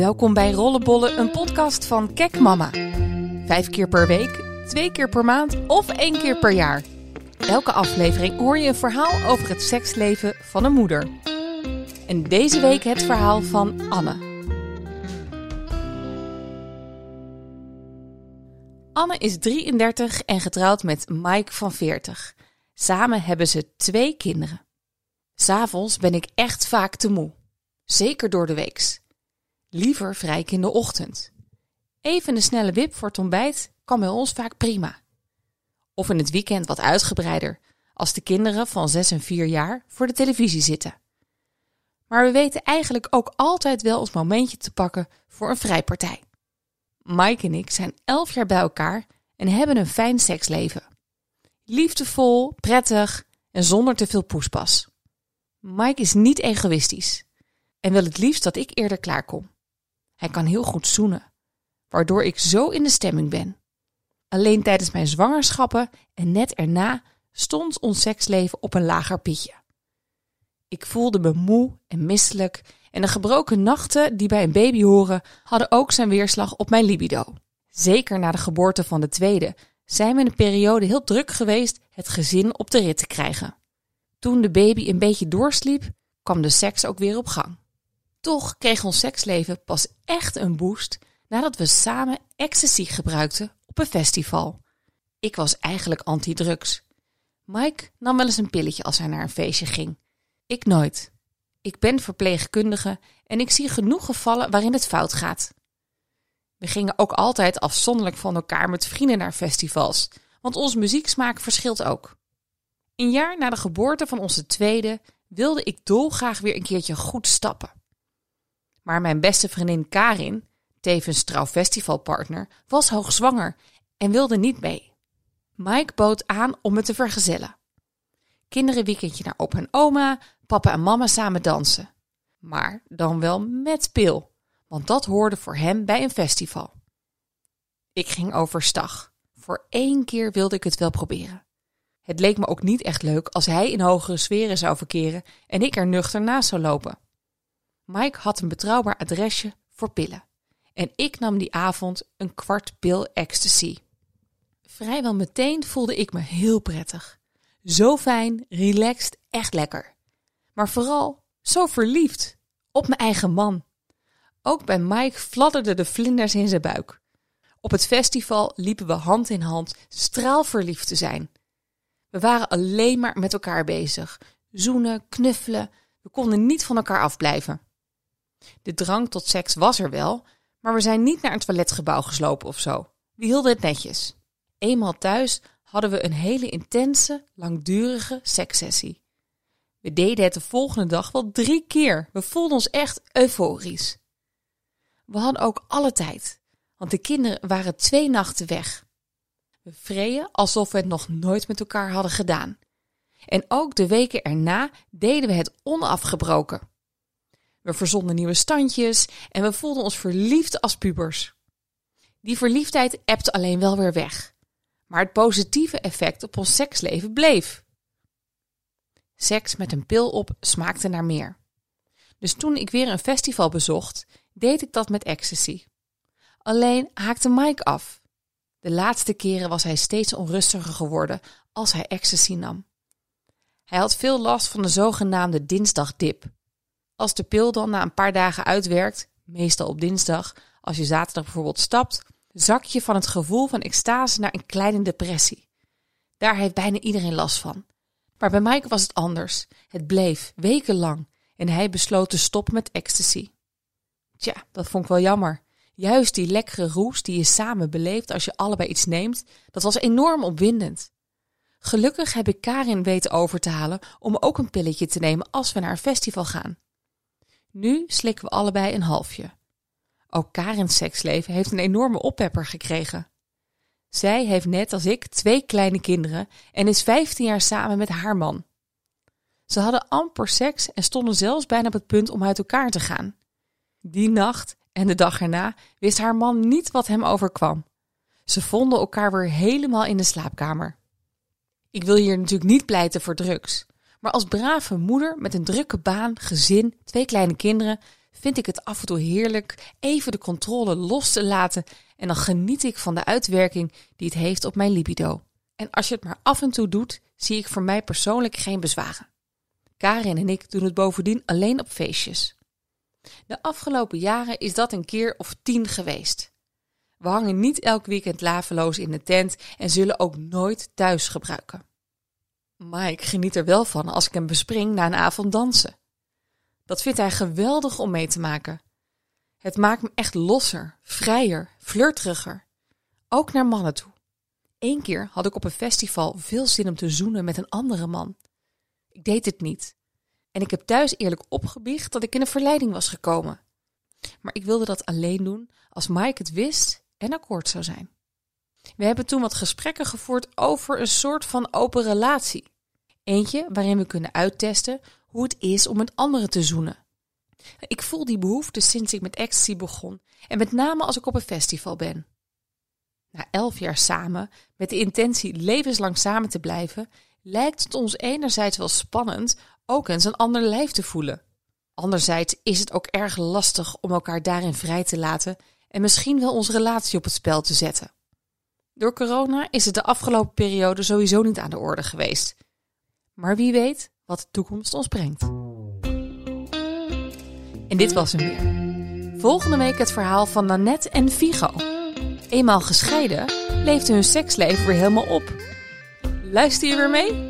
Welkom bij Rollenbollen, een podcast van Kek Mama. Vijf keer per week, twee keer per maand of één keer per jaar. Elke aflevering hoor je een verhaal over het seksleven van een moeder. En deze week het verhaal van Anne. Anne is 33 en getrouwd met Mike van 40. Samen hebben ze twee kinderen. S'avonds ben ik echt vaak te moe. Zeker door de weeks. Liever vrij ik in de ochtend. Even een snelle wip voor het ontbijt kan bij ons vaak prima. Of in het weekend wat uitgebreider, als de kinderen van 6 en 4 jaar voor de televisie zitten. Maar we weten eigenlijk ook altijd wel ons momentje te pakken voor een vrijpartij. Mike en ik zijn 11 jaar bij elkaar en hebben een fijn seksleven. Liefdevol, prettig en zonder te veel poespas. Mike is niet egoïstisch en wil het liefst dat ik eerder klaarkom. Hij kan heel goed zoenen, waardoor ik zo in de stemming ben. Alleen tijdens mijn zwangerschappen en net erna stond ons seksleven op een lager pitje. Ik voelde me moe en misselijk en de gebroken nachten die bij een baby horen hadden ook zijn weerslag op mijn libido. Zeker na de geboorte van de tweede zijn we in een periode heel druk geweest het gezin op de rit te krijgen. Toen de baby een beetje doorsliep, kwam de seks ook weer op gang. Toch kreeg ons seksleven pas echt een boost nadat we samen ecstasy gebruikten op een festival. Ik was eigenlijk anti-drugs. Mike nam wel eens een pilletje als hij naar een feestje ging. Ik nooit. Ik ben verpleegkundige en ik zie genoeg gevallen waarin het fout gaat. We gingen ook altijd afzonderlijk van elkaar met vrienden naar festivals, want onze muzieksmaak verschilt ook. Een jaar na de geboorte van onze tweede wilde ik dolgraag weer een keertje goed stappen. Maar mijn beste vriendin Karin, tevens trouwfestivalpartner, was hoogzwanger en wilde niet mee. Mike bood aan om me te vergezellen. Kinderenweekendje naar opa en oma, papa en mama samen dansen. Maar dan wel met pil, want dat hoorde voor hem bij een festival. Ik ging overstag. Voor één keer wilde ik het wel proberen. Het leek me ook niet echt leuk als hij in hogere sferen zou verkeren en ik er nuchter naast zou lopen. Mike had een betrouwbaar adresje voor pillen. En ik nam die avond een kwart pil ecstasy. Vrijwel meteen voelde ik me heel prettig. Zo fijn, relaxed, echt lekker. Maar vooral zo verliefd op mijn eigen man. Ook bij Mike fladderden de vlinders in zijn buik. Op het festival liepen we hand in hand straalverliefd te zijn. We waren alleen maar met elkaar bezig. Zoenen, knuffelen. We konden niet van elkaar afblijven. De drang tot seks was er wel, maar we zijn niet naar een toiletgebouw geslopen of zo. We hielden het netjes. Eenmaal thuis hadden we een hele intense, langdurige sekssessie. We deden het de volgende dag wel drie keer. We voelden ons echt euforisch. We hadden ook alle tijd, want de kinderen waren twee nachten weg. We vreden alsof we het nog nooit met elkaar hadden gedaan. En ook de weken erna deden we het onafgebroken. We verzonden nieuwe standjes en we voelden ons verliefd als pubers. Die verliefdheid ebte alleen wel weer weg. Maar het positieve effect op ons seksleven bleef. Seks met een pil op smaakte naar meer. Dus toen ik weer een festival bezocht, deed ik dat met ecstasy. Alleen haakte Mike af. De laatste keren was hij steeds onrustiger geworden als hij ecstasy nam. Hij had veel last van de zogenaamde dinsdagdip. Als de pil dan na een paar dagen uitwerkt, meestal op dinsdag, als je zaterdag bijvoorbeeld stapt, zak je van het gevoel van extase naar een kleine depressie. Daar heeft bijna iedereen last van. Maar bij Mike was het anders. Het bleef wekenlang en hij besloot te stoppen met ecstasy. Tja, dat vond ik wel jammer. Juist die lekkere roes die je samen beleeft als je allebei iets neemt, dat was enorm opwindend. Gelukkig heb ik Karin weten over te halen om ook een pilletje te nemen als we naar een festival gaan. Nu slikken we allebei een halfje. Ook Karin's seksleven heeft een enorme oppepper gekregen. Zij heeft net als ik twee kleine kinderen en is 15 jaar samen met haar man. Ze hadden amper seks en stonden zelfs bijna op het punt om uit elkaar te gaan. Die nacht en de dag erna wist haar man niet wat hem overkwam. Ze vonden elkaar weer helemaal in de slaapkamer. Ik wil hier natuurlijk niet pleiten voor drugs. Maar als brave moeder met een drukke baan, gezin, twee kleine kinderen, vind ik het af en toe heerlijk even de controle los te laten en dan geniet ik van de uitwerking die het heeft op mijn libido. En als je het maar af en toe doet, zie ik voor mij persoonlijk geen bezwaren. Karin en ik doen het bovendien alleen op feestjes. De afgelopen jaren is dat een keer of tien geweest. We hangen niet elk weekend laveloos in de tent en zullen ook nooit thuis gebruiken. Mike geniet er wel van als ik hem bespring na een avond dansen. Dat vindt hij geweldig om mee te maken. Het maakt me echt losser, vrijer, flirteriger. Ook naar mannen toe. Eén keer had ik op een festival veel zin om te zoenen met een andere man. Ik deed het niet. En ik heb thuis eerlijk opgebiecht dat ik in een verleiding was gekomen. Maar ik wilde dat alleen doen als Mike het wist en akkoord zou zijn. We hebben toen wat gesprekken gevoerd over een soort van open relatie. Eentje waarin we kunnen uittesten hoe het is om met anderen te zoenen. Ik voel die behoefte sinds ik met ecstasy begon en met name als ik op een festival ben. Na elf jaar samen, met de intentie levenslang samen te blijven, lijkt het ons enerzijds wel spannend ook eens een ander lijf te voelen. Anderzijds is het ook erg lastig om elkaar daarin vrij te laten en misschien wel onze relatie op het spel te zetten. Door corona is het de afgelopen periode sowieso niet aan de orde geweest. Maar wie weet wat de toekomst ons brengt. En dit was hem weer. Volgende week het verhaal van Nanette en Vigo. Eenmaal gescheiden leefde hun seksleven weer helemaal op. Luister je weer mee?